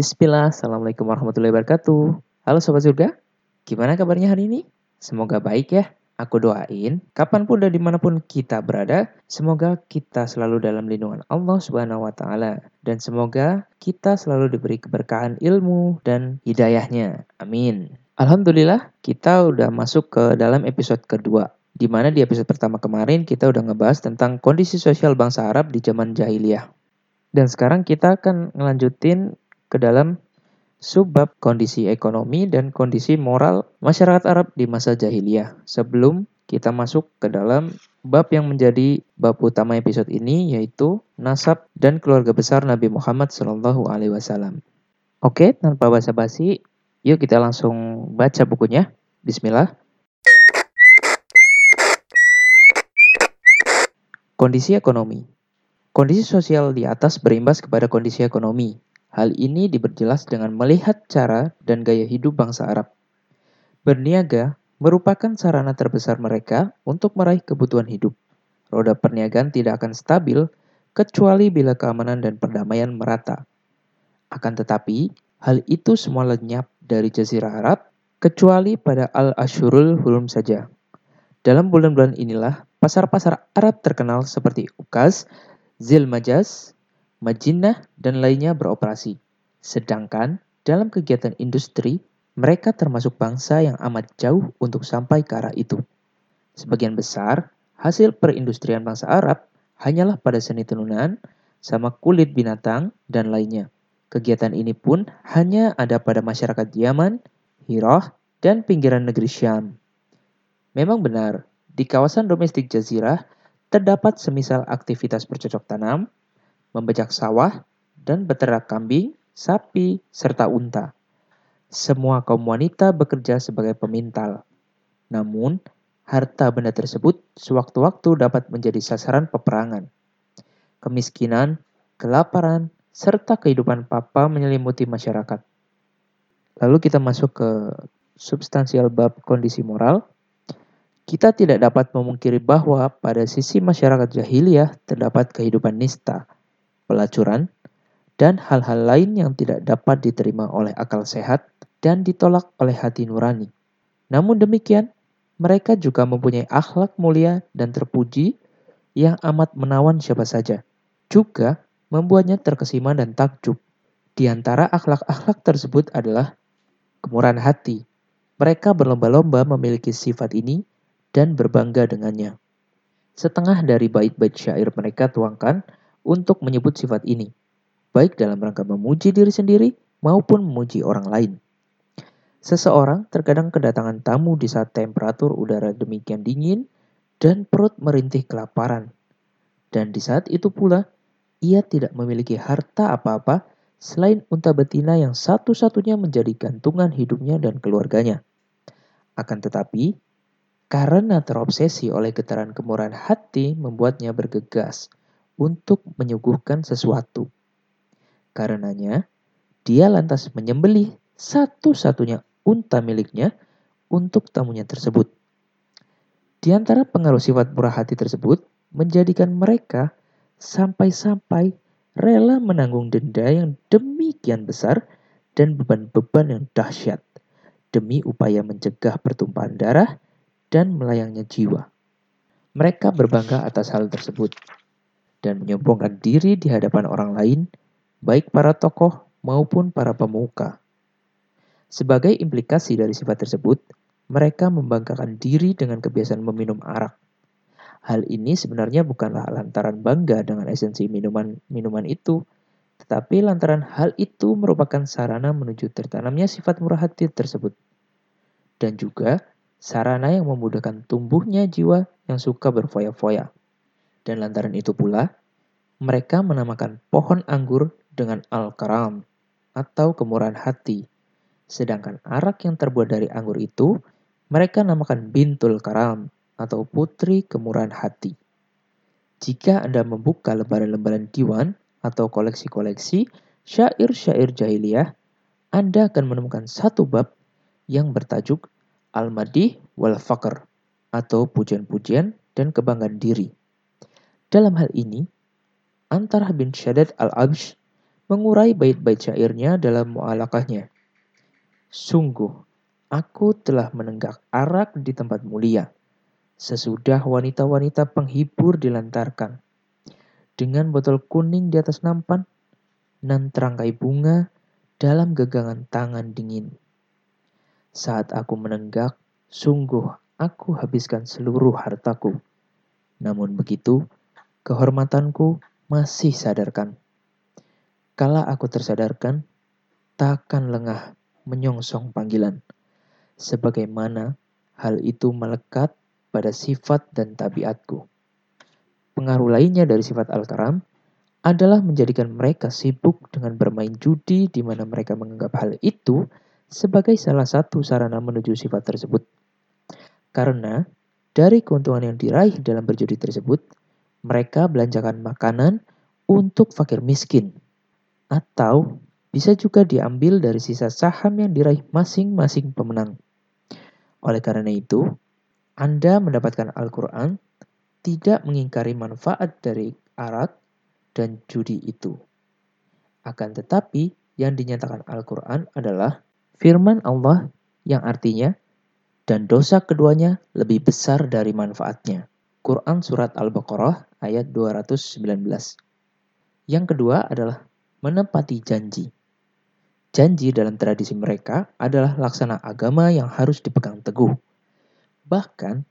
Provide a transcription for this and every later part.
Bismillah, Assalamualaikum warahmatullahi wabarakatuh. Halo Sobat Surga, gimana kabarnya hari ini? Semoga baik ya. Aku doain, kapan pun dan di mana pun kita berada, semoga kita selalu dalam lindungan Allah Subhanahu wa Ta'ala, dan semoga kita selalu diberi keberkahan ilmu dan hidayahnya. Amin. Alhamdulillah, kita udah masuk ke dalam episode kedua. Di mana di episode pertama kemarin kita udah ngebahas tentang kondisi sosial bangsa Arab di zaman jahiliyah. Dan sekarang kita akan ngelanjutin ke dalam subbab kondisi ekonomi dan kondisi moral masyarakat Arab di masa jahiliyah. Sebelum kita masuk ke dalam bab yang menjadi bab utama episode ini yaitu nasab dan keluarga besar Nabi Muhammad Shallallahu Alaihi Wasallam. Oke, tanpa basa-basi, yuk kita langsung baca bukunya. Bismillah. Kondisi ekonomi. Kondisi sosial di atas berimbas kepada kondisi ekonomi. Hal ini diperjelas dengan melihat cara dan gaya hidup bangsa Arab. Berniaga merupakan sarana terbesar mereka untuk meraih kebutuhan hidup. Roda perniagaan tidak akan stabil kecuali bila keamanan dan perdamaian merata. Akan tetapi, hal itu semua lenyap dari Jazirah Arab kecuali pada Al-Ashurul Hurum saja. Dalam bulan-bulan inilah, pasar-pasar Arab terkenal seperti Ukaz, Zilmajaz, Majinah, dan lainnya beroperasi. Sedangkan dalam kegiatan industri, mereka termasuk bangsa yang amat jauh untuk sampai ke arah itu. Sebagian besar hasil perindustrian bangsa Arab hanyalah pada seni tenunan, sama kulit binatang, dan lainnya. Kegiatan ini pun hanya ada pada masyarakat Yaman, Hirah, dan pinggiran negeri Syam. Memang benar, di kawasan domestik Jazirah terdapat semisal aktivitas bercocok tanam, membajak sawah, dan beternak kambing, sapi, serta unta. Semua kaum wanita bekerja sebagai pemintal. Namun, harta benda tersebut sewaktu-waktu dapat menjadi sasaran peperangan. Kemiskinan, kelaparan, serta kehidupan papa menyelimuti masyarakat. Lalu kita masuk ke substansial bab kondisi moral. Kita tidak dapat memungkiri bahwa pada sisi masyarakat jahiliyah terdapat kehidupan nista, pelacuran, dan hal-hal lain yang tidak dapat diterima oleh akal sehat dan ditolak oleh hati nurani. Namun demikian, mereka juga mempunyai akhlak mulia dan terpuji yang amat menawan siapa saja. Juga membuatnya terkesima dan takjub. Di antara akhlak-akhlak tersebut adalah kemurahan hati. Mereka berlomba-lomba memiliki sifat ini dan berbangga dengannya. Setengah dari bait-bait syair mereka tuangkan untuk menyebut sifat ini, baik dalam rangka memuji diri sendiri maupun memuji orang lain. Seseorang terkadang kedatangan tamu di saat temperatur udara demikian dingin dan perut merintih kelaparan. Dan di saat itu pula, ia tidak memiliki harta apa-apa selain unta betina yang satu-satunya menjadi gantungan hidupnya dan keluarganya. Akan tetapi, karena terobsesi oleh getaran kemurahan hati membuatnya bergegas untuk menyuguhkan sesuatu. Karenanya, dia lantas menyembelih satu-satunya unta miliknya untuk tamunya tersebut. Di antara pengaruh sifat murah hati tersebut menjadikan mereka sampai-sampai rela menanggung denda yang demikian besar dan beban-beban yang dahsyat demi upaya mencegah pertumpahan darah dan melayangnya jiwa. Mereka berbangga atas hal tersebut dan menyombongkan diri di hadapan orang lain, baik para tokoh maupun para pemuka. Sebagai implikasi dari sifat tersebut, mereka membanggakan diri dengan kebiasaan meminum arak. Hal ini sebenarnya bukanlah lantaran bangga dengan esensi minuman-minuman itu, tetapi lantaran hal itu merupakan sarana menuju tertanamnya sifat murah hati tersebut. Dan juga sarana yang memudahkan tumbuhnya jiwa yang suka berfoya-foya. Dan lantaran itu pula, mereka menamakan pohon anggur dengan al-karam atau kemurahan hati. Sedangkan arak yang terbuat dari anggur itu, mereka namakan bintul karam atau putri kemurahan hati. Jika Anda membuka lembaran-lembaran diwan atau koleksi-koleksi syair-syair jahiliyah, Anda akan menemukan satu bab yang bertajuk Al-Madih wal Fakr atau pujian-pujian dan kebanggaan diri. Dalam hal ini, Antarah bin Syaddad al-Absh mengurai bait-bait syairnya dalam mu'alakahnya. Sungguh, aku telah menenggak arak di tempat mulia, sesudah wanita-wanita penghibur dilantarkan. Dengan botol kuning di atas nampan, nan terangkai bunga dalam gegangan tangan dingin. Saat aku menenggak, sungguh aku habiskan seluruh hartaku. Namun begitu, kehormatanku masih sadarkan. Kala aku tersadarkan, takkan lengah menyongsong panggilan. Sebagaimana hal itu melekat pada sifat dan tabiatku. Pengaruh lainnya dari sifat Al-Karam adalah menjadikan mereka sibuk dengan bermain judi di mana mereka menganggap hal itu sebagai salah satu sarana menuju sifat tersebut. Karena dari keuntungan yang diraih dalam berjudi tersebut, mereka belanjakan makanan untuk fakir miskin. Atau bisa juga diambil dari sisa saham yang diraih masing-masing pemenang. Oleh karena itu, Anda mendapatkan Al-Quran tidak mengingkari manfaat dari arak dan judi itu. Akan tetapi, yang dinyatakan Al-Quran adalah firman Allah yang artinya dan dosa keduanya lebih besar dari manfaatnya. Quran Surat Al-Baqarah ayat 219. Yang kedua adalah menepati janji. Janji dalam tradisi mereka adalah laksana agama yang harus dipegang teguh. Bahkan,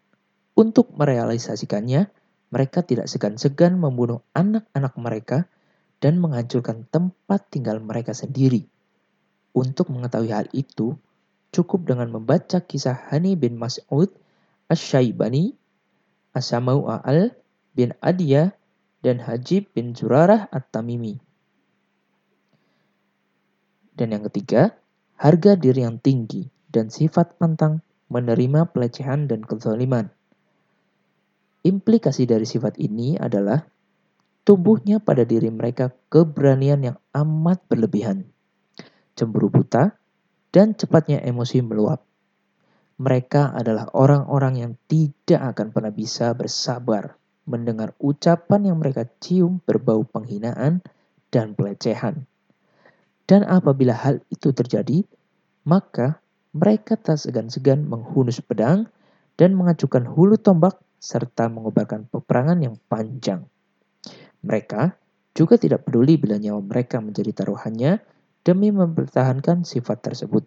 untuk merealisasikannya, mereka tidak segan-segan membunuh anak-anak mereka dan menghancurkan tempat tinggal mereka sendiri. Untuk mengetahui hal itu, cukup dengan membaca kisah Hani bin Mas'ud Asy-Syaibani, Asamau Al bin Adiyah, dan Hajib bin Zurarah At-Tamimi. Dan yang ketiga, harga diri yang tinggi dan sifat pantang menerima pelecehan dan kezaliman. Implikasi dari sifat ini adalah tumbuhnya pada diri mereka keberanian yang amat berlebihan cemburu buta, dan cepatnya emosi meluap. Mereka adalah orang-orang yang tidak akan pernah bisa bersabar mendengar ucapan yang mereka cium berbau penghinaan dan pelecehan. Dan apabila hal itu terjadi, maka mereka tak segan-segan menghunus pedang dan mengacukan hulu tombak serta mengobarkan peperangan yang panjang. Mereka juga tidak peduli bila nyawa mereka menjadi taruhannya demi mempertahankan sifat tersebut.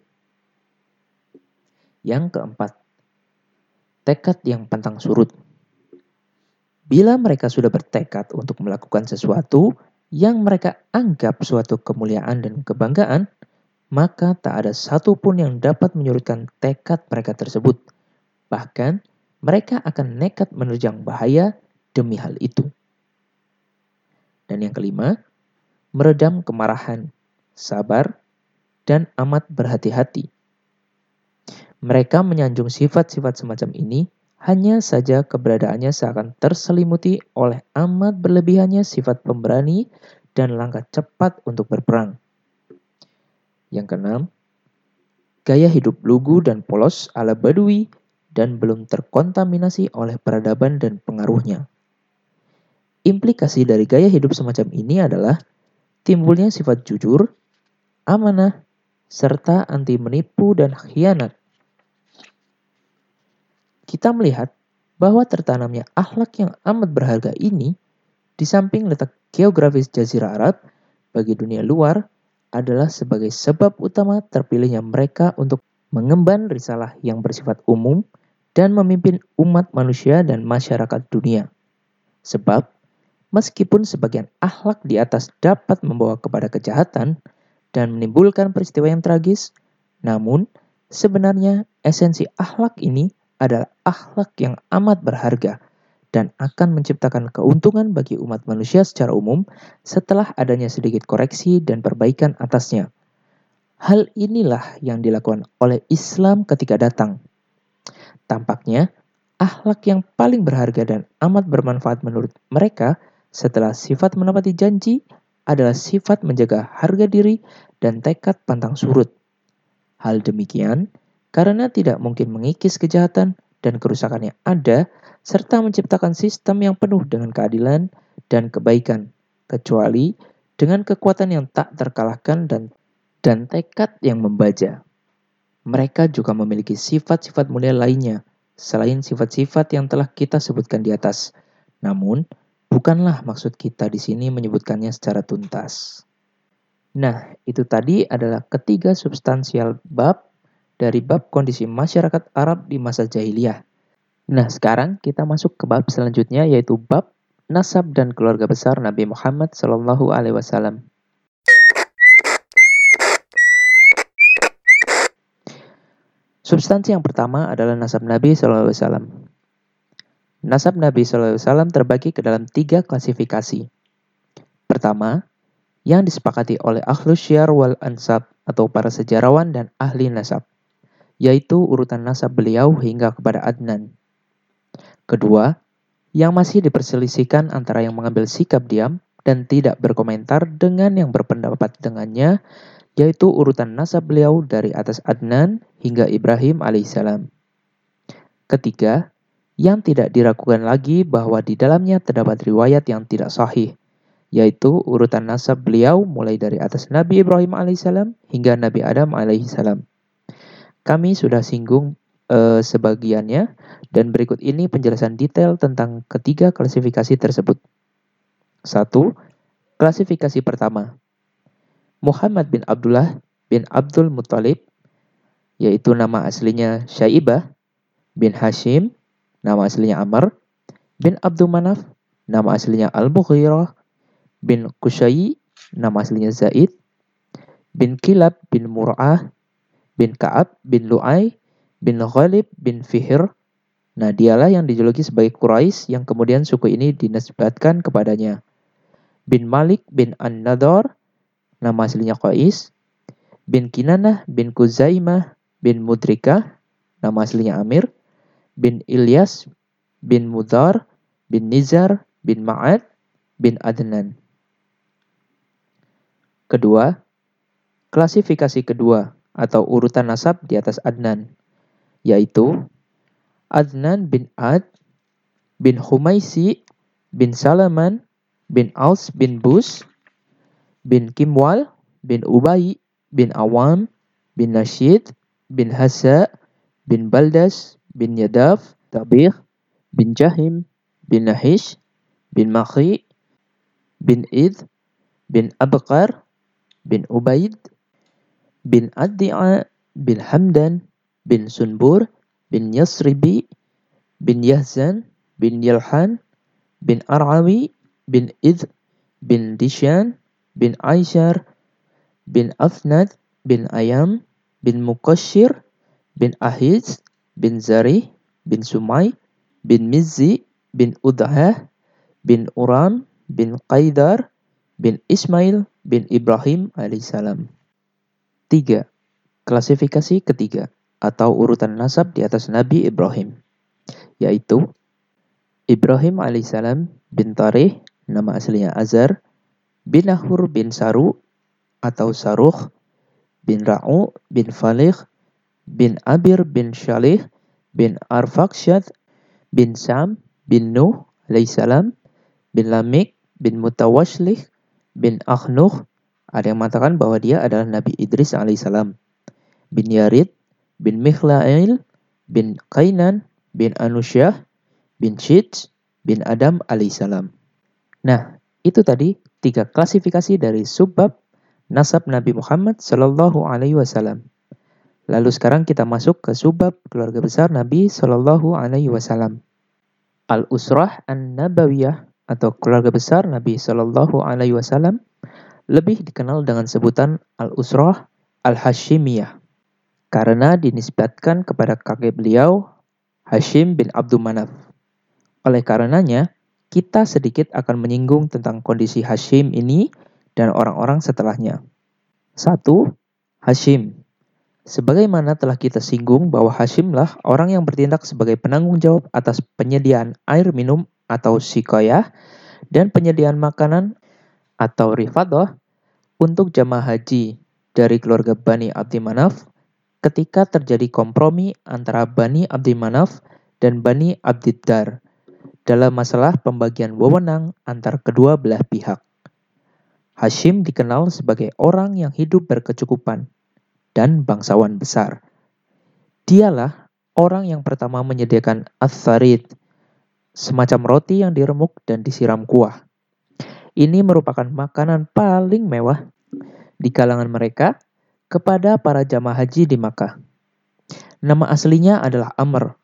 Yang keempat, tekad yang pantang surut. Bila mereka sudah bertekad untuk melakukan sesuatu yang mereka anggap suatu kemuliaan dan kebanggaan, maka tak ada satupun yang dapat menyurutkan tekad mereka tersebut. Bahkan, mereka akan nekat menerjang bahaya demi hal itu. Dan yang kelima, meredam kemarahan sabar, dan amat berhati-hati. Mereka menyanjung sifat-sifat semacam ini, hanya saja keberadaannya seakan terselimuti oleh amat berlebihannya sifat pemberani dan langkah cepat untuk berperang. Yang keenam, gaya hidup lugu dan polos ala Badui dan belum terkontaminasi oleh peradaban dan pengaruhnya. Implikasi dari gaya hidup semacam ini adalah timbulnya sifat jujur, amanah, serta anti menipu dan khianat. Kita melihat bahwa tertanamnya akhlak yang amat berharga ini di samping letak geografis Jazirah Arab bagi dunia luar adalah sebagai sebab utama terpilihnya mereka untuk mengemban risalah yang bersifat umum dan memimpin umat manusia dan masyarakat dunia. Sebab, meskipun sebagian akhlak di atas dapat membawa kepada kejahatan, dan menimbulkan peristiwa yang tragis, namun sebenarnya esensi akhlak ini adalah akhlak yang amat berharga dan akan menciptakan keuntungan bagi umat manusia secara umum setelah adanya sedikit koreksi dan perbaikan atasnya. Hal inilah yang dilakukan oleh Islam ketika datang. Tampaknya, akhlak yang paling berharga dan amat bermanfaat menurut mereka setelah sifat menepati janji adalah sifat menjaga harga diri dan tekad pantang surut. Hal demikian karena tidak mungkin mengikis kejahatan dan kerusakan yang ada, serta menciptakan sistem yang penuh dengan keadilan dan kebaikan, kecuali dengan kekuatan yang tak terkalahkan dan dan tekad yang membaja. Mereka juga memiliki sifat-sifat mulia lainnya selain sifat-sifat yang telah kita sebutkan di atas. Namun, bukanlah maksud kita di sini menyebutkannya secara tuntas. Nah, itu tadi adalah ketiga substansial bab dari bab kondisi masyarakat Arab di masa jahiliyah. Nah, sekarang kita masuk ke bab selanjutnya yaitu bab nasab dan keluarga besar Nabi Muhammad Shallallahu alaihi wasallam. Substansi yang pertama adalah nasab Nabi SAW. Nasab Nabi SAW terbagi ke dalam tiga klasifikasi. Pertama, yang disepakati oleh Ahlus Syiar wal Ansab atau para sejarawan dan ahli nasab, yaitu urutan nasab beliau hingga kepada Adnan. Kedua, yang masih diperselisihkan antara yang mengambil sikap diam dan tidak berkomentar dengan yang berpendapat dengannya yaitu urutan nasab beliau dari atas Adnan hingga Ibrahim alaihissalam. Ketiga, yang tidak diragukan lagi bahwa di dalamnya terdapat riwayat yang tidak sahih, yaitu urutan nasab beliau mulai dari atas Nabi Ibrahim alaihissalam hingga Nabi Adam alaihissalam. Kami sudah singgung uh, sebagiannya dan berikut ini penjelasan detail tentang ketiga klasifikasi tersebut. Satu, klasifikasi pertama. Muhammad bin Abdullah bin Abdul Muttalib, yaitu nama aslinya Syaibah, bin Hashim, nama aslinya Amr, bin Abdul Manaf, nama aslinya Al-Mughirah, bin Qusay, nama aslinya Zaid, bin Kilab bin Mur'ah, bin Ka'ab bin Lu'ay, bin Ghalib bin Fihir. Nah, dialah yang dijuluki sebagai Quraisy yang kemudian suku ini dinisbatkan kepadanya. Bin Malik bin An-Nadar, nama aslinya Qais, bin Kinanah bin Kuzaimah bin Mudrika, nama aslinya Amir, bin Ilyas bin Mudar bin Nizar bin Ma'ad bin Adnan. Kedua, klasifikasi kedua atau urutan nasab di atas Adnan, yaitu Adnan bin Ad bin Humaisi bin Salaman bin Aus bin Bus bin Kimwal bin Ubay bin Awam bin Nashid bin Hasa bin Baldas bin Yadaf Tabir bin Jahim bin Nahish bin Makhi bin Id bin Abqar bin Ubaid بن أدعاء بن حمدان بن سنبور بن يسربي بن يهزان بن يلحان بن أرعوي بن إذ بن ديشان بن عيشر بن أفند بن أيام بن مقشر بن أهيج بن زري بن سمي بن مزي بن أدعه بن أوران بن قيدر بن إسماعيل بن إبراهيم عليه السلام. 3. Klasifikasi ketiga atau urutan nasab di atas Nabi Ibrahim, yaitu Ibrahim alaihissalam bin Tarih, nama aslinya Azar, bin Nahur bin Saru atau Saruh, bin Ra'u bin Falih, bin Abir bin Shalih, bin Arfakshad, bin Sam, bin Nuh alaihissalam, bin Lamik, bin Mutawashlih bin Ahnuh, ada yang mengatakan bahwa dia adalah Nabi Idris alaihissalam bin Yarid bin Mikhlail bin Kainan bin Anusyah bin Shid bin Adam alaihissalam. Nah, itu tadi tiga klasifikasi dari subbab nasab Nabi Muhammad Shallallahu Alaihi Wasallam. Lalu sekarang kita masuk ke subbab keluarga besar Nabi Shallallahu Alaihi Wasallam. Al Usrah An Nabawiyah atau keluarga besar Nabi Shallallahu Alaihi Wasallam lebih dikenal dengan sebutan Al Usrah Al Hashimiyah karena dinisbatkan kepada kakek beliau Hashim bin Abdul Manaf. Oleh karenanya, kita sedikit akan menyinggung tentang kondisi Hashim ini dan orang-orang setelahnya. Satu, Hashim. Sebagaimana telah kita singgung bahwa Hashimlah orang yang bertindak sebagai penanggung jawab atas penyediaan air minum atau sikoyah dan penyediaan makanan atau rifadah untuk jamaah haji dari keluarga Bani Abdi Manaf ketika terjadi kompromi antara Bani Abdi Manaf dan Bani Abdiddar dalam masalah pembagian wewenang antar kedua belah pihak. Hashim dikenal sebagai orang yang hidup berkecukupan dan bangsawan besar. Dialah orang yang pertama menyediakan atharid, semacam roti yang diremuk dan disiram kuah. Ini merupakan makanan paling mewah di kalangan mereka kepada para jamaah haji di Makkah. Nama aslinya adalah Amr.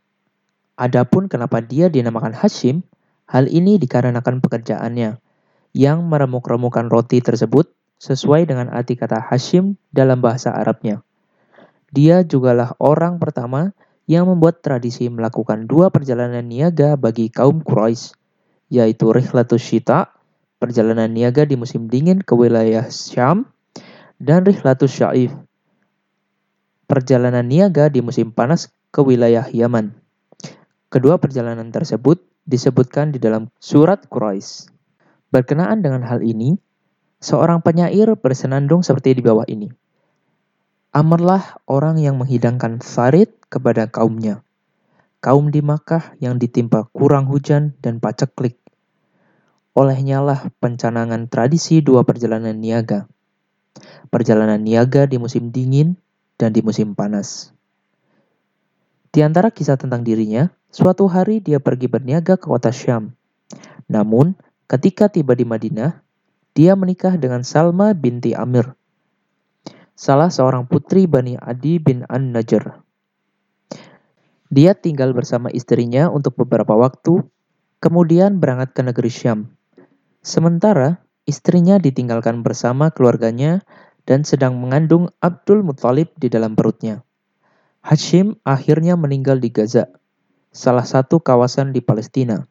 Adapun kenapa dia dinamakan Hashim, hal ini dikarenakan pekerjaannya yang meremuk-remukan roti tersebut sesuai dengan arti kata Hashim dalam bahasa Arabnya. Dia jugalah orang pertama yang membuat tradisi melakukan dua perjalanan niaga bagi kaum Quraisy, yaitu Rihlatus Shita perjalanan niaga di musim dingin ke wilayah Syam, dan Rihlatus Syaif, perjalanan niaga di musim panas ke wilayah Yaman. Kedua perjalanan tersebut disebutkan di dalam surat Quraisy. Berkenaan dengan hal ini, seorang penyair bersenandung seperti di bawah ini. Amarlah orang yang menghidangkan farid kepada kaumnya. Kaum di Makkah yang ditimpa kurang hujan dan paceklik Olehnya lah pencanangan tradisi dua perjalanan niaga. Perjalanan niaga di musim dingin dan di musim panas. Di antara kisah tentang dirinya, suatu hari dia pergi berniaga ke kota Syam. Namun, ketika tiba di Madinah, dia menikah dengan Salma binti Amir, salah seorang putri Bani Adi bin An-Najjar. Dia tinggal bersama istrinya untuk beberapa waktu, kemudian berangkat ke negeri Syam. Sementara istrinya ditinggalkan bersama keluarganya dan sedang mengandung Abdul Muthalib di dalam perutnya. Hashim akhirnya meninggal di Gaza, salah satu kawasan di Palestina.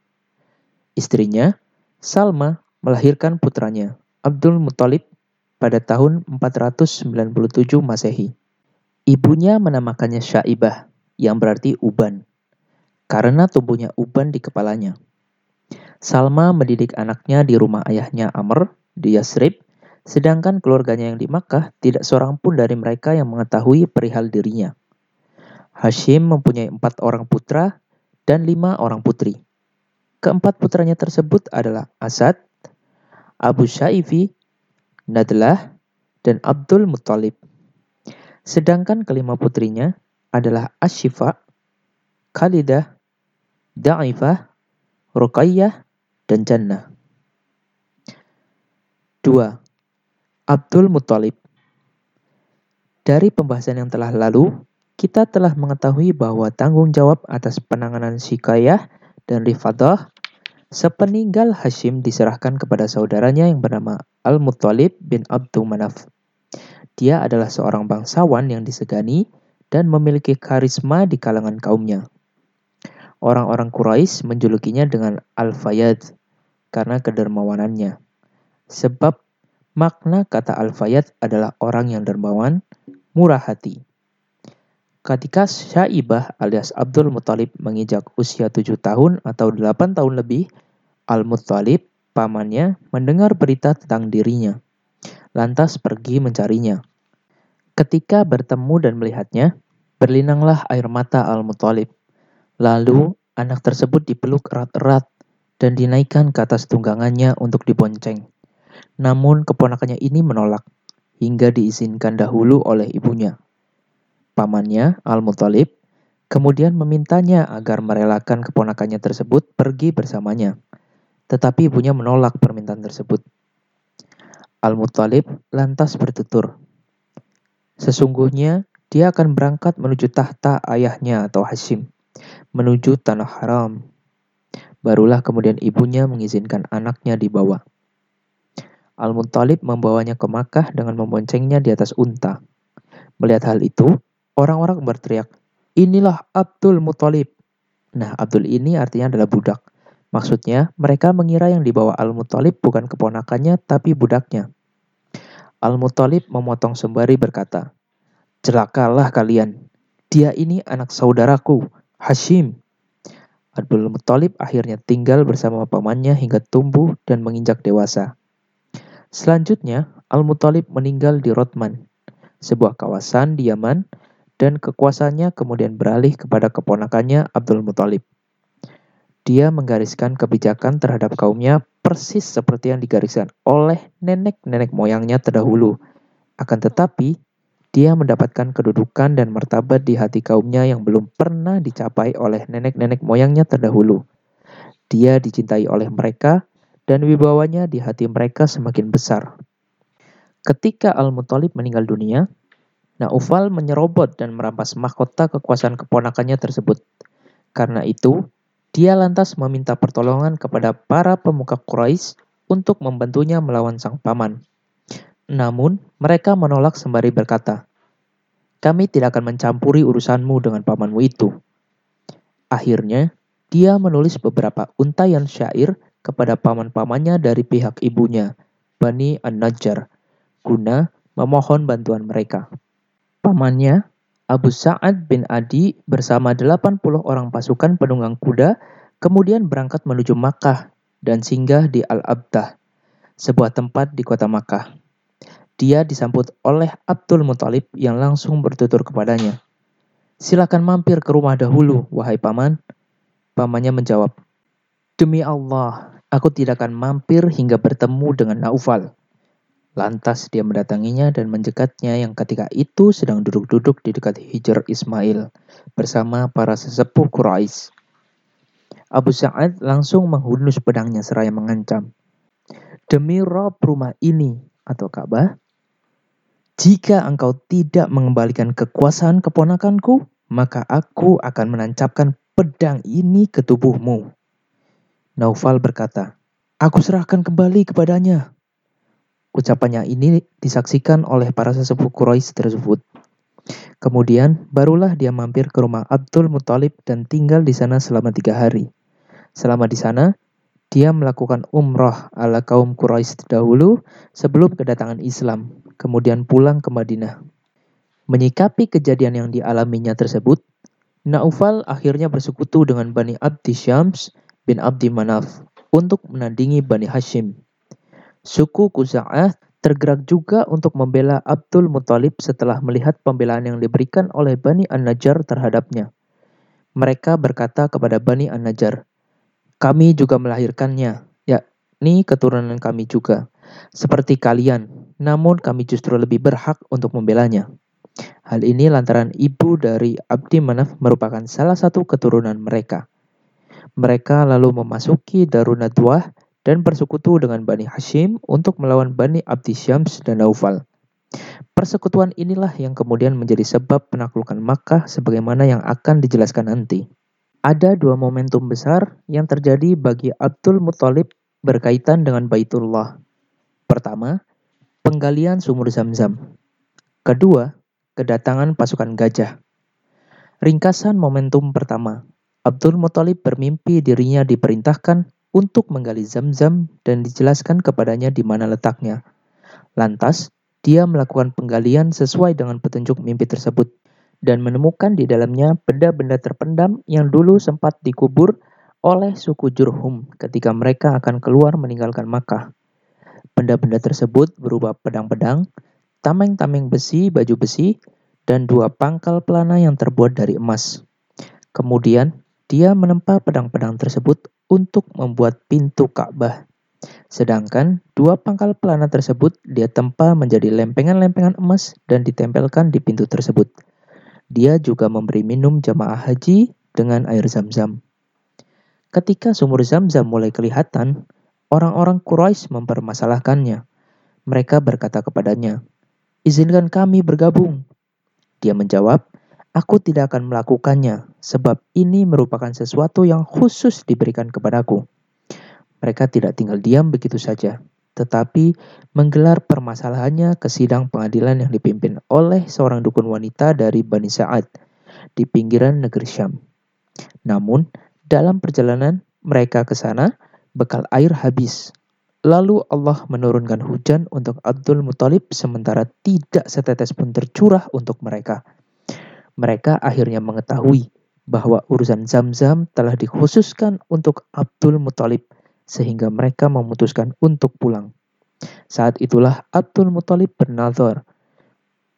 Istrinya, Salma, melahirkan putranya, Abdul Muthalib, pada tahun 497 Masehi. Ibunya menamakannya Syaibah, yang berarti uban, karena tumbuhnya uban di kepalanya. Salma mendidik anaknya di rumah ayahnya Amr di Yasrib, sedangkan keluarganya yang di Makkah tidak seorang pun dari mereka yang mengetahui perihal dirinya. Hashim mempunyai empat orang putra dan lima orang putri. Keempat putranya tersebut adalah Asad, Abu Syaifi, Nadlah, dan Abdul Muttalib. Sedangkan kelima putrinya adalah Ashifa, Khalidah, Da'ifah, Ruqayyah, dan Jannah. 2. Abdul Muttalib Dari pembahasan yang telah lalu, kita telah mengetahui bahwa tanggung jawab atas penanganan Sikayah dan Rifadah sepeninggal Hashim diserahkan kepada saudaranya yang bernama Al-Muttalib bin Abdul Manaf. Dia adalah seorang bangsawan yang disegani dan memiliki karisma di kalangan kaumnya. Orang-orang Quraisy menjulukinya dengan Al-Fayyad karena kedermawanannya. Sebab makna kata Al-Fayyad adalah orang yang dermawan, murah hati. Ketika Syaibah alias Abdul Muthalib menginjak usia tujuh tahun atau delapan tahun lebih, Al-Muthalib, pamannya, mendengar berita tentang dirinya. Lantas pergi mencarinya. Ketika bertemu dan melihatnya, berlinanglah air mata Al-Muthalib. Lalu anak tersebut dipeluk erat-erat dan dinaikkan ke atas tunggangannya untuk dibonceng. Namun keponakannya ini menolak, hingga diizinkan dahulu oleh ibunya. Pamannya, Al-Muthalib, kemudian memintanya agar merelakan keponakannya tersebut pergi bersamanya. Tetapi ibunya menolak permintaan tersebut. Al-Muthalib lantas bertutur. Sesungguhnya dia akan berangkat menuju tahta ayahnya atau Hashim, menuju tanah haram Barulah kemudian ibunya mengizinkan anaknya dibawa. Al-Muttalib membawanya ke Makkah dengan memboncengnya di atas unta. Melihat hal itu, orang-orang berteriak, Inilah Abdul Muttalib. Nah, Abdul ini artinya adalah budak. Maksudnya, mereka mengira yang dibawa Al-Muttalib bukan keponakannya, tapi budaknya. Al-Muttalib memotong sembari berkata, Celakalah kalian, dia ini anak saudaraku, Hashim. Abdul Muttalib akhirnya tinggal bersama pamannya hingga tumbuh dan menginjak dewasa. Selanjutnya, Al-Muttalib meninggal di Rotman, sebuah kawasan di Yaman, dan kekuasaannya kemudian beralih kepada keponakannya Abdul Muttalib. Dia menggariskan kebijakan terhadap kaumnya persis seperti yang digariskan oleh nenek-nenek moyangnya terdahulu. Akan tetapi, dia mendapatkan kedudukan dan martabat di hati kaumnya yang belum pernah dicapai oleh nenek-nenek moyangnya terdahulu. Dia dicintai oleh mereka, dan wibawanya di hati mereka semakin besar. Ketika Al-Muthalib meninggal dunia, Naufal menyerobot dan merampas mahkota kekuasaan keponakannya tersebut. Karena itu, dia lantas meminta pertolongan kepada para pemuka Quraisy untuk membantunya melawan sang paman. Namun, mereka menolak sembari berkata, "Kami tidak akan mencampuri urusanmu dengan pamanmu itu." Akhirnya, dia menulis beberapa untayan syair kepada paman-pamannya dari pihak ibunya, Bani An-Najjar, guna memohon bantuan mereka. Pamannya, Abu Sa'ad bin Adi bersama 80 orang pasukan penunggang kuda kemudian berangkat menuju Makkah dan singgah di Al-Abdah, sebuah tempat di kota Makkah. Dia disambut oleh Abdul Muthalib yang langsung bertutur kepadanya. Silakan mampir ke rumah dahulu, wahai paman. Pamannya menjawab, Demi Allah, aku tidak akan mampir hingga bertemu dengan Naufal. Lantas dia mendatanginya dan menjekatnya yang ketika itu sedang duduk-duduk di dekat Hijr Ismail bersama para sesepuh Quraisy. Abu Sa'ad langsung menghunus pedangnya seraya mengancam. Demi Rob rumah ini atau Ka'bah, jika engkau tidak mengembalikan kekuasaan keponakanku, maka aku akan menancapkan pedang ini ke tubuhmu. Naufal berkata, Aku serahkan kembali kepadanya. Ucapannya ini disaksikan oleh para sesepuh Quraisy tersebut. Kemudian, barulah dia mampir ke rumah Abdul Muthalib dan tinggal di sana selama tiga hari. Selama di sana, dia melakukan umrah ala kaum Quraisy dahulu sebelum kedatangan Islam kemudian pulang ke Madinah. Menyikapi kejadian yang dialaminya tersebut, Naufal akhirnya bersekutu dengan Bani Abdi Syams bin Abdi Manaf untuk menandingi Bani Hashim. Suku Kuza'ah tergerak juga untuk membela Abdul Muthalib setelah melihat pembelaan yang diberikan oleh Bani An-Najjar terhadapnya. Mereka berkata kepada Bani An-Najjar, kami juga melahirkannya, yakni keturunan kami juga. Seperti kalian, namun kami justru lebih berhak untuk membelanya. Hal ini lantaran ibu dari Abdi Manaf merupakan salah satu keturunan mereka. Mereka lalu memasuki Darun Nadwah dan bersekutu dengan Bani Hashim untuk melawan Bani Abdi Syams dan Naufal. Persekutuan inilah yang kemudian menjadi sebab penaklukan Makkah sebagaimana yang akan dijelaskan nanti. Ada dua momentum besar yang terjadi bagi Abdul Muthalib berkaitan dengan Baitullah. Pertama, penggalian sumur Zam-Zam. Kedua, kedatangan pasukan gajah. Ringkasan momentum pertama, Abdul Muthalib bermimpi dirinya diperintahkan untuk menggali Zam-Zam dan dijelaskan kepadanya di mana letaknya. Lantas, dia melakukan penggalian sesuai dengan petunjuk mimpi tersebut dan menemukan di dalamnya benda-benda terpendam yang dulu sempat dikubur oleh suku Jurhum ketika mereka akan keluar meninggalkan Makkah. Benda-benda tersebut berupa pedang-pedang, tameng-tameng besi, baju besi, dan dua pangkal pelana yang terbuat dari emas. Kemudian, dia menempa pedang-pedang tersebut untuk membuat pintu Ka'bah. Sedangkan dua pangkal pelana tersebut dia tempa menjadi lempengan-lempengan emas dan ditempelkan di pintu tersebut. Dia juga memberi minum jamaah haji dengan air zam-zam. Ketika sumur zam-zam mulai kelihatan, Orang-orang Quraisy mempermasalahkannya. Mereka berkata kepadanya, "Izinkan kami bergabung." Dia menjawab, "Aku tidak akan melakukannya, sebab ini merupakan sesuatu yang khusus diberikan kepadaku." Mereka tidak tinggal diam begitu saja, tetapi menggelar permasalahannya ke sidang pengadilan yang dipimpin oleh seorang dukun wanita dari Bani Sa'ad di pinggiran negeri Syam. Namun, dalam perjalanan mereka ke sana, bekal air habis. Lalu Allah menurunkan hujan untuk Abdul Muthalib sementara tidak setetes pun tercurah untuk mereka. Mereka akhirnya mengetahui bahwa urusan Zam-Zam telah dikhususkan untuk Abdul Muthalib sehingga mereka memutuskan untuk pulang. Saat itulah Abdul Muthalib bernazar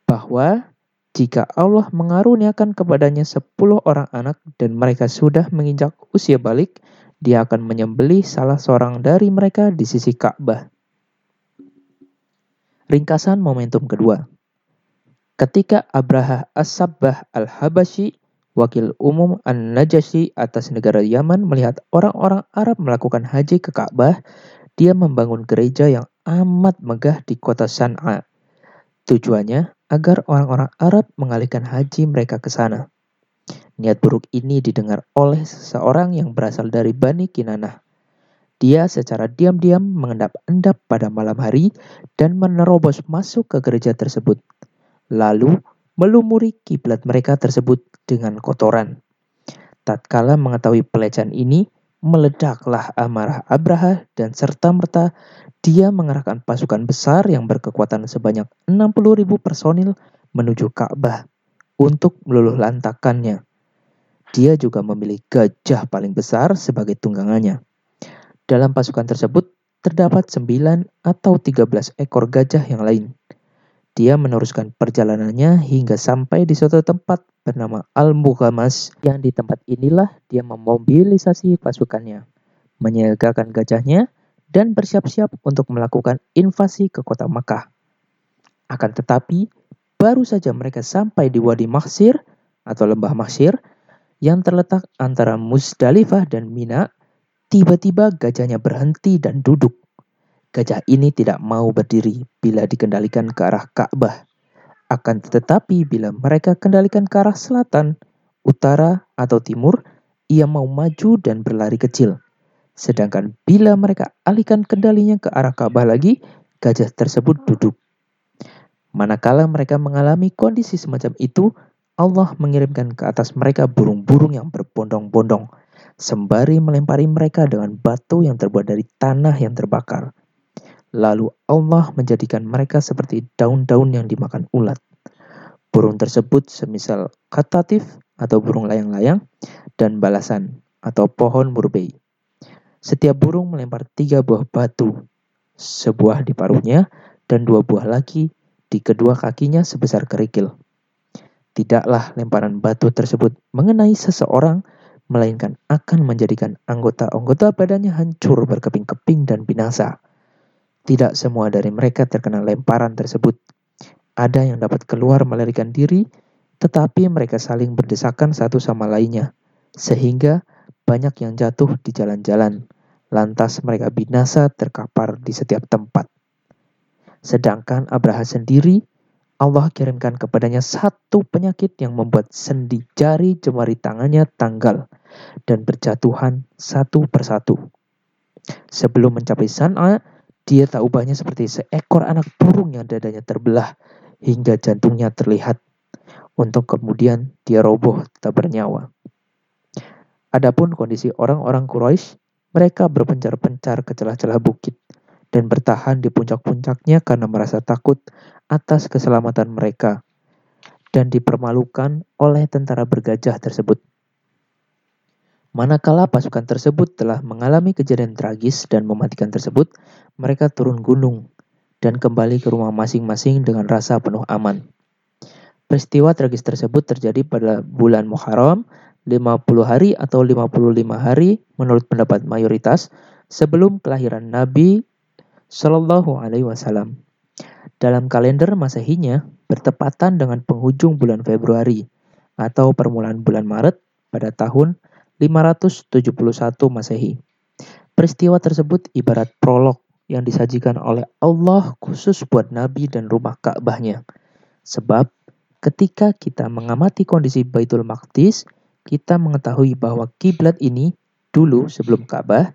bahwa jika Allah mengaruniakan kepadanya sepuluh orang anak dan mereka sudah menginjak usia balik, dia akan menyembelih salah seorang dari mereka di sisi Ka'bah. Ringkasan momentum kedua. Ketika Abraha As-Sabbah Al-Habashi, wakil umum An-Najasyi atas negara Yaman melihat orang-orang Arab melakukan haji ke Ka'bah, dia membangun gereja yang amat megah di kota San'a. Tujuannya agar orang-orang Arab mengalihkan haji mereka ke sana. Niat buruk ini didengar oleh seseorang yang berasal dari Bani Kinanah. Dia secara diam-diam mengendap-endap pada malam hari dan menerobos masuk ke gereja tersebut. Lalu melumuri kiblat mereka tersebut dengan kotoran. Tatkala mengetahui pelecehan ini, meledaklah amarah Abraha dan serta-merta dia mengerahkan pasukan besar yang berkekuatan sebanyak 60.000 personil menuju Ka'bah untuk meluluh lantakannya. Dia juga memilih gajah paling besar sebagai tunggangannya. Dalam pasukan tersebut terdapat 9 atau 13 ekor gajah yang lain. Dia meneruskan perjalanannya hingga sampai di suatu tempat bernama Al-Mughamas yang di tempat inilah dia memobilisasi pasukannya, menyiagakan gajahnya, dan bersiap-siap untuk melakukan invasi ke kota Makkah. Akan tetapi, baru saja mereka sampai di Wadi Maksir atau Lembah Maksir, yang terletak antara Musdalifah dan Mina, tiba-tiba gajahnya berhenti dan duduk. Gajah ini tidak mau berdiri bila dikendalikan ke arah Ka'bah. Akan tetapi bila mereka kendalikan ke arah selatan, utara, atau timur, ia mau maju dan berlari kecil. Sedangkan bila mereka alihkan kendalinya ke arah Ka'bah lagi, gajah tersebut duduk. Manakala mereka mengalami kondisi semacam itu, Allah mengirimkan ke atas mereka burung-burung yang berbondong-bondong, sembari melempari mereka dengan batu yang terbuat dari tanah yang terbakar. Lalu Allah menjadikan mereka seperti daun-daun yang dimakan ulat. Burung tersebut semisal katatif atau burung layang-layang dan balasan atau pohon murbei. Setiap burung melempar tiga buah batu, sebuah di paruhnya dan dua buah lagi di kedua kakinya sebesar kerikil. Tidaklah lemparan batu tersebut mengenai seseorang, melainkan akan menjadikan anggota-anggota badannya hancur berkeping-keping dan binasa. Tidak semua dari mereka terkena lemparan tersebut. Ada yang dapat keluar melarikan diri, tetapi mereka saling berdesakan satu sama lainnya, sehingga banyak yang jatuh di jalan-jalan. Lantas mereka binasa terkapar di setiap tempat. Sedangkan Abraha sendiri Allah kirimkan kepadanya satu penyakit yang membuat sendi jari jemari tangannya tanggal dan berjatuhan satu persatu. Sebelum mencapai San'a, dia tak ubahnya seperti seekor anak burung yang dadanya terbelah hingga jantungnya terlihat, untuk kemudian dia roboh tak bernyawa. Adapun kondisi orang-orang Quraisy, mereka berpencar-pencar ke celah-celah bukit dan bertahan di puncak-puncaknya karena merasa takut atas keselamatan mereka dan dipermalukan oleh tentara bergajah tersebut. Manakala pasukan tersebut telah mengalami kejadian tragis dan mematikan tersebut, mereka turun gunung dan kembali ke rumah masing-masing dengan rasa penuh aman. Peristiwa tragis tersebut terjadi pada bulan Muharram, 50 hari atau 55 hari menurut pendapat mayoritas sebelum kelahiran Nabi Shallallahu Alaihi Wasallam. Dalam kalender Masehinya bertepatan dengan penghujung bulan Februari atau permulaan bulan Maret pada tahun 571 Masehi. Peristiwa tersebut ibarat prolog yang disajikan oleh Allah khusus buat Nabi dan rumah Ka'bahnya. Sebab ketika kita mengamati kondisi Baitul Maqdis, kita mengetahui bahwa kiblat ini dulu sebelum Ka'bah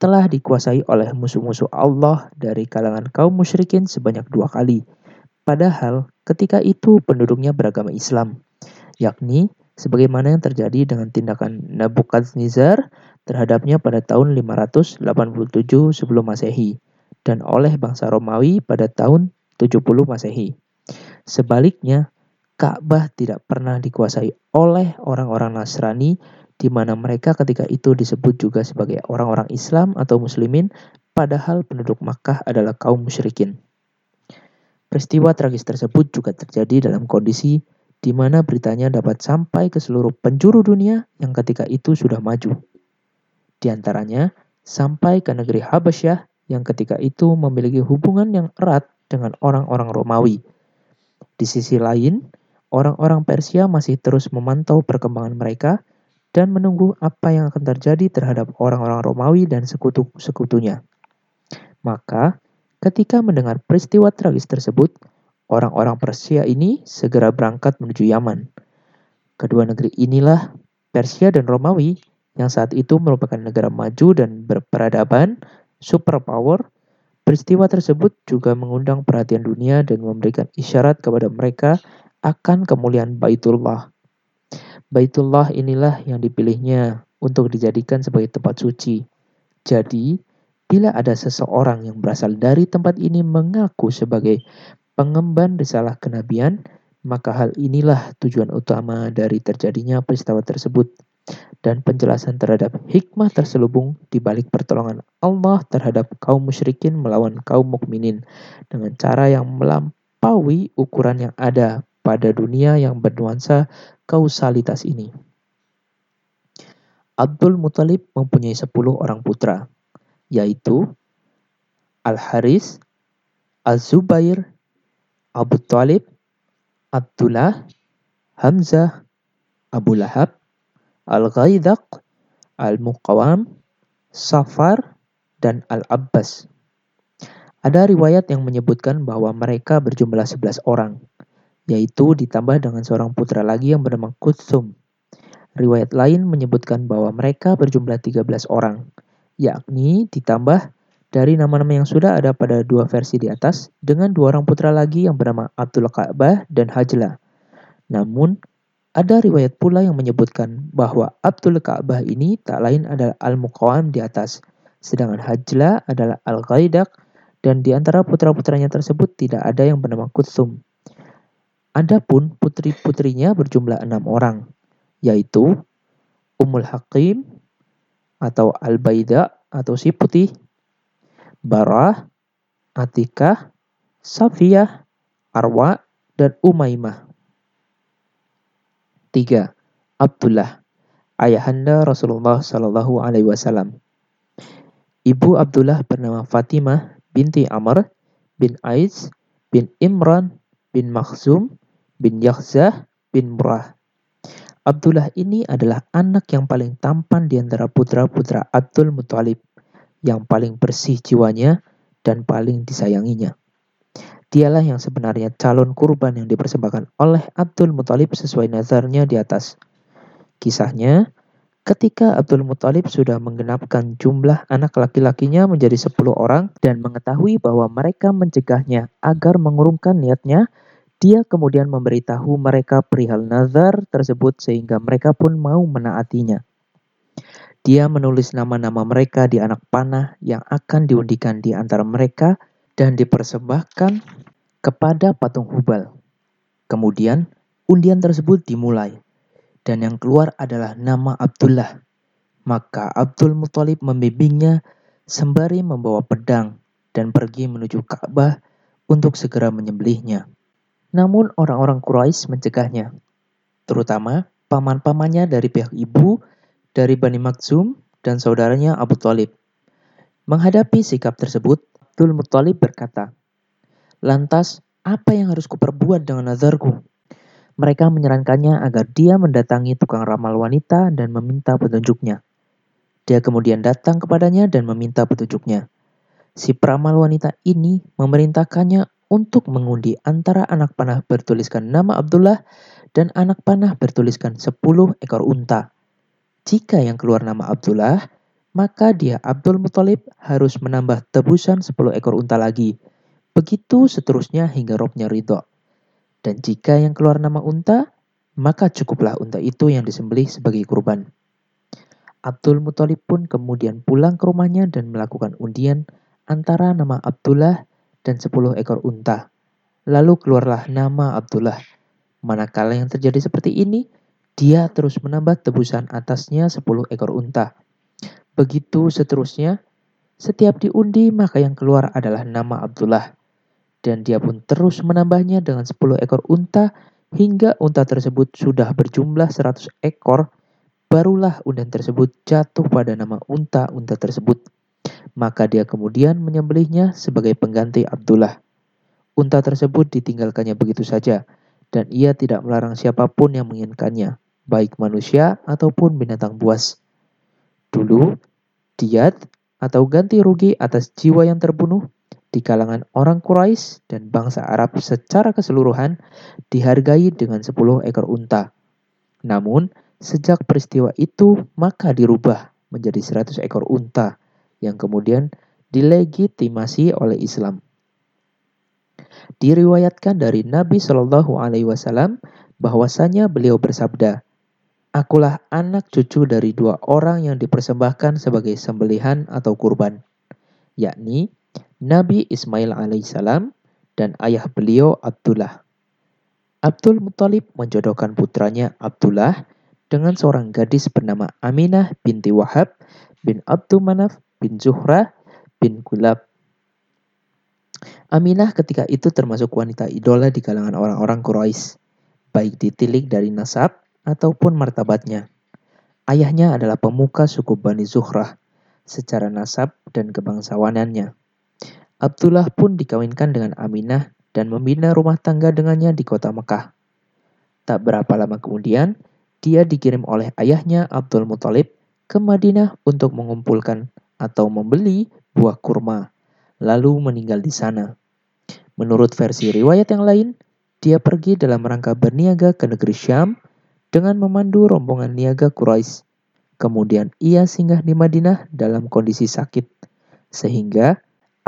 telah dikuasai oleh musuh-musuh Allah dari kalangan kaum musyrikin sebanyak dua kali. Padahal ketika itu penduduknya beragama Islam, yakni sebagaimana yang terjadi dengan tindakan Nabukadnezar terhadapnya pada tahun 587 sebelum Masehi dan oleh bangsa Romawi pada tahun 70 Masehi. Sebaliknya, Ka'bah tidak pernah dikuasai oleh orang-orang Nasrani di mana mereka ketika itu disebut juga sebagai orang-orang Islam atau Muslimin, padahal penduduk Makkah adalah kaum musyrikin. Peristiwa tragis tersebut juga terjadi dalam kondisi di mana beritanya dapat sampai ke seluruh penjuru dunia yang ketika itu sudah maju. Di antaranya, sampai ke negeri Habasyah yang ketika itu memiliki hubungan yang erat dengan orang-orang Romawi. Di sisi lain, orang-orang Persia masih terus memantau perkembangan mereka dan menunggu apa yang akan terjadi terhadap orang-orang Romawi dan sekutu-sekutunya. Maka, ketika mendengar peristiwa tragis tersebut, orang-orang Persia ini segera berangkat menuju Yaman. Kedua negeri inilah, Persia dan Romawi, yang saat itu merupakan negara maju dan berperadaban, superpower, peristiwa tersebut juga mengundang perhatian dunia dan memberikan isyarat kepada mereka akan kemuliaan Baitullah Baitullah inilah yang dipilihnya untuk dijadikan sebagai tempat suci. Jadi, bila ada seseorang yang berasal dari tempat ini mengaku sebagai pengemban risalah kenabian, maka hal inilah tujuan utama dari terjadinya peristiwa tersebut dan penjelasan terhadap hikmah terselubung di balik pertolongan Allah terhadap kaum musyrikin melawan kaum mukminin dengan cara yang melampaui ukuran yang ada pada dunia yang bernuansa kausalitas ini. Abdul Muthalib mempunyai 10 orang putra, yaitu Al-Haris, Az-Zubair, Abu Talib, Abdullah, Hamzah, Abu Lahab, Al-Ghaidaq, Al-Muqawam, Safar, dan Al-Abbas. Ada riwayat yang menyebutkan bahwa mereka berjumlah 11 orang, yaitu ditambah dengan seorang putra lagi yang bernama Kutsum. Riwayat lain menyebutkan bahwa mereka berjumlah 13 orang, yakni ditambah dari nama-nama yang sudah ada pada dua versi di atas dengan dua orang putra lagi yang bernama Abdul Ka'bah dan Hajla. Namun, ada riwayat pula yang menyebutkan bahwa Abdul Ka'bah ini tak lain adalah Al-Muqawam di atas, sedangkan Hajla adalah Al-Ghaidak dan di antara putra-putranya tersebut tidak ada yang bernama Kutsum. Adapun putri-putrinya berjumlah enam orang, yaitu Ummul Hakim atau Al-Baida atau si putih, Barah, Atikah, Safiyah, Arwa, dan Umaymah. Tiga, Abdullah, ayahanda Rasulullah Shallallahu Alaihi Wasallam. Ibu Abdullah bernama Fatimah binti Amr bin Aiz bin Imran bin Makhzum bin Yakhzah bin Murah. Abdullah ini adalah anak yang paling tampan di antara putra-putra Abdul Muthalib, yang paling bersih jiwanya dan paling disayanginya. Dialah yang sebenarnya calon kurban yang dipersembahkan oleh Abdul Muthalib sesuai nazarnya di atas. Kisahnya, ketika Abdul Muthalib sudah menggenapkan jumlah anak laki-lakinya menjadi 10 orang dan mengetahui bahwa mereka mencegahnya agar mengurungkan niatnya, dia kemudian memberitahu mereka perihal nazar tersebut sehingga mereka pun mau menaatinya. Dia menulis nama-nama mereka di anak panah yang akan diundikan di antara mereka dan dipersembahkan kepada patung Hubal. Kemudian undian tersebut dimulai dan yang keluar adalah nama Abdullah. Maka Abdul Muthalib membimbingnya sembari membawa pedang dan pergi menuju Ka'bah untuk segera menyembelihnya. Namun orang-orang Quraisy mencegahnya, terutama paman-pamannya dari pihak ibu, dari Bani Maksum, dan saudaranya Abu Talib. Menghadapi sikap tersebut, Abdul Muttalib berkata, Lantas, apa yang harus kuperbuat dengan nazarku? Mereka menyarankannya agar dia mendatangi tukang ramal wanita dan meminta petunjuknya. Dia kemudian datang kepadanya dan meminta petunjuknya. Si peramal wanita ini memerintahkannya untuk mengundi antara anak panah bertuliskan nama Abdullah dan anak panah bertuliskan 10 ekor unta. Jika yang keluar nama Abdullah, maka dia Abdul Muthalib harus menambah tebusan 10 ekor unta lagi. Begitu seterusnya hingga robnya ridho. Dan jika yang keluar nama unta, maka cukuplah unta itu yang disembelih sebagai kurban. Abdul Muthalib pun kemudian pulang ke rumahnya dan melakukan undian antara nama Abdullah dan sepuluh ekor unta. Lalu keluarlah nama Abdullah. Manakala yang terjadi seperti ini, dia terus menambah tebusan atasnya sepuluh ekor unta. Begitu seterusnya, setiap diundi maka yang keluar adalah nama Abdullah. Dan dia pun terus menambahnya dengan sepuluh ekor unta hingga unta tersebut sudah berjumlah seratus ekor barulah undan tersebut jatuh pada nama unta-unta tersebut. Maka dia kemudian menyembelihnya sebagai pengganti Abdullah. Unta tersebut ditinggalkannya begitu saja, dan ia tidak melarang siapa pun yang menginginkannya, baik manusia ataupun binatang buas. Dulu, diat atau ganti rugi atas jiwa yang terbunuh di kalangan orang Quraisy dan bangsa Arab secara keseluruhan dihargai dengan 10 ekor unta. Namun, sejak peristiwa itu maka dirubah menjadi 100 ekor unta yang kemudian dilegitimasi oleh Islam. Diriwayatkan dari Nabi Shallallahu alaihi wasallam bahwasanya beliau bersabda, Akulah anak cucu dari dua orang yang dipersembahkan sebagai sembelihan atau kurban, yakni Nabi Ismail alaihissalam dan ayah beliau Abdullah. Abdul Muthalib menjodohkan putranya Abdullah dengan seorang gadis bernama Aminah binti Wahab bin Abdul Manaf bin Zuhrah bin Kulab. Aminah ketika itu termasuk wanita idola di kalangan orang-orang Quraisy, baik ditilik dari nasab ataupun martabatnya. Ayahnya adalah pemuka suku Bani Zuhrah secara nasab dan kebangsawanannya. Abdullah pun dikawinkan dengan Aminah dan membina rumah tangga dengannya di kota Mekah. Tak berapa lama kemudian, dia dikirim oleh ayahnya Abdul Muthalib ke Madinah untuk mengumpulkan atau membeli buah kurma, lalu meninggal di sana. Menurut versi riwayat yang lain, dia pergi dalam rangka berniaga ke negeri Syam dengan memandu rombongan niaga Quraisy. Kemudian ia singgah di Madinah dalam kondisi sakit, sehingga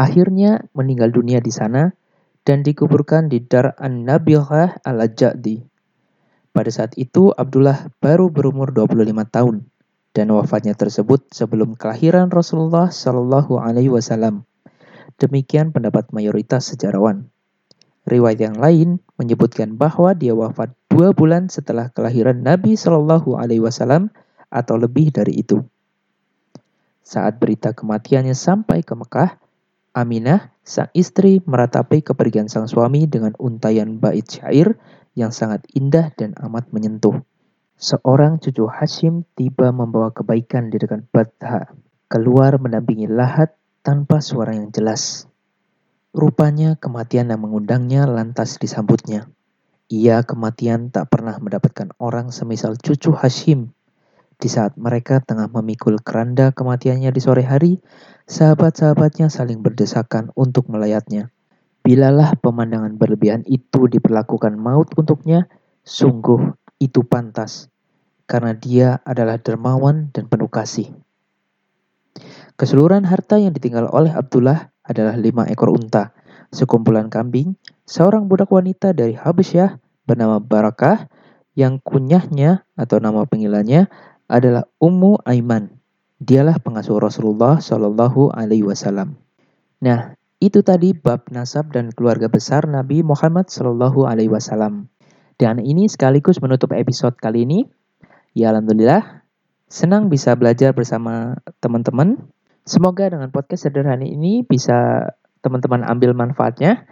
Akhirnya meninggal dunia di sana dan dikuburkan di Dar An-Nabihah Al-Jadi. Pada saat itu Abdullah baru berumur 25 tahun dan wafatnya tersebut sebelum kelahiran Rasulullah Shallallahu alaihi wasallam. Demikian pendapat mayoritas sejarawan. Riwayat yang lain menyebutkan bahwa dia wafat dua bulan setelah kelahiran Nabi Shallallahu Alaihi Wasallam atau lebih dari itu. Saat berita kematiannya sampai ke Mekah, Aminah, sang istri, meratapi kepergian sang suami dengan untayan bait syair yang sangat indah dan amat menyentuh. Seorang cucu Hashim tiba membawa kebaikan di dekat Badha, keluar mendampingi Lahat tanpa suara yang jelas. Rupanya kematian yang mengundangnya lantas disambutnya. Ia kematian tak pernah mendapatkan orang semisal cucu Hashim di saat mereka tengah memikul keranda kematiannya di sore hari, sahabat-sahabatnya saling berdesakan untuk melayatnya. Bilalah pemandangan berlebihan itu diperlakukan maut untuknya, sungguh itu pantas, karena dia adalah dermawan dan penuh kasih. Keseluruhan harta yang ditinggal oleh Abdullah adalah lima ekor unta, sekumpulan kambing, seorang budak wanita dari Habasyah bernama Barakah, yang kunyahnya atau nama panggilannya adalah Ummu Aiman. Dialah pengasuh Rasulullah Shallallahu Alaihi Wasallam. Nah, itu tadi bab nasab dan keluarga besar Nabi Muhammad Shallallahu Alaihi Wasallam. Dan ini sekaligus menutup episode kali ini. Ya Alhamdulillah, senang bisa belajar bersama teman-teman. Semoga dengan podcast sederhana ini bisa teman-teman ambil manfaatnya.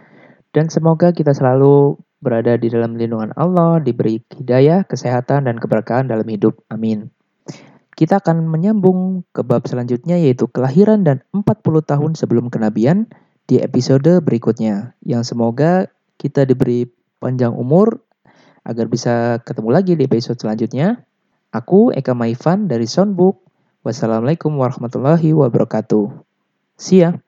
Dan semoga kita selalu berada di dalam lindungan Allah, diberi hidayah, kesehatan, dan keberkahan dalam hidup. Amin. Kita akan menyambung ke bab selanjutnya yaitu kelahiran dan 40 tahun sebelum kenabian di episode berikutnya. Yang semoga kita diberi panjang umur agar bisa ketemu lagi di episode selanjutnya. Aku Eka Maifan dari Soundbook. Wassalamualaikum warahmatullahi wabarakatuh. See ya.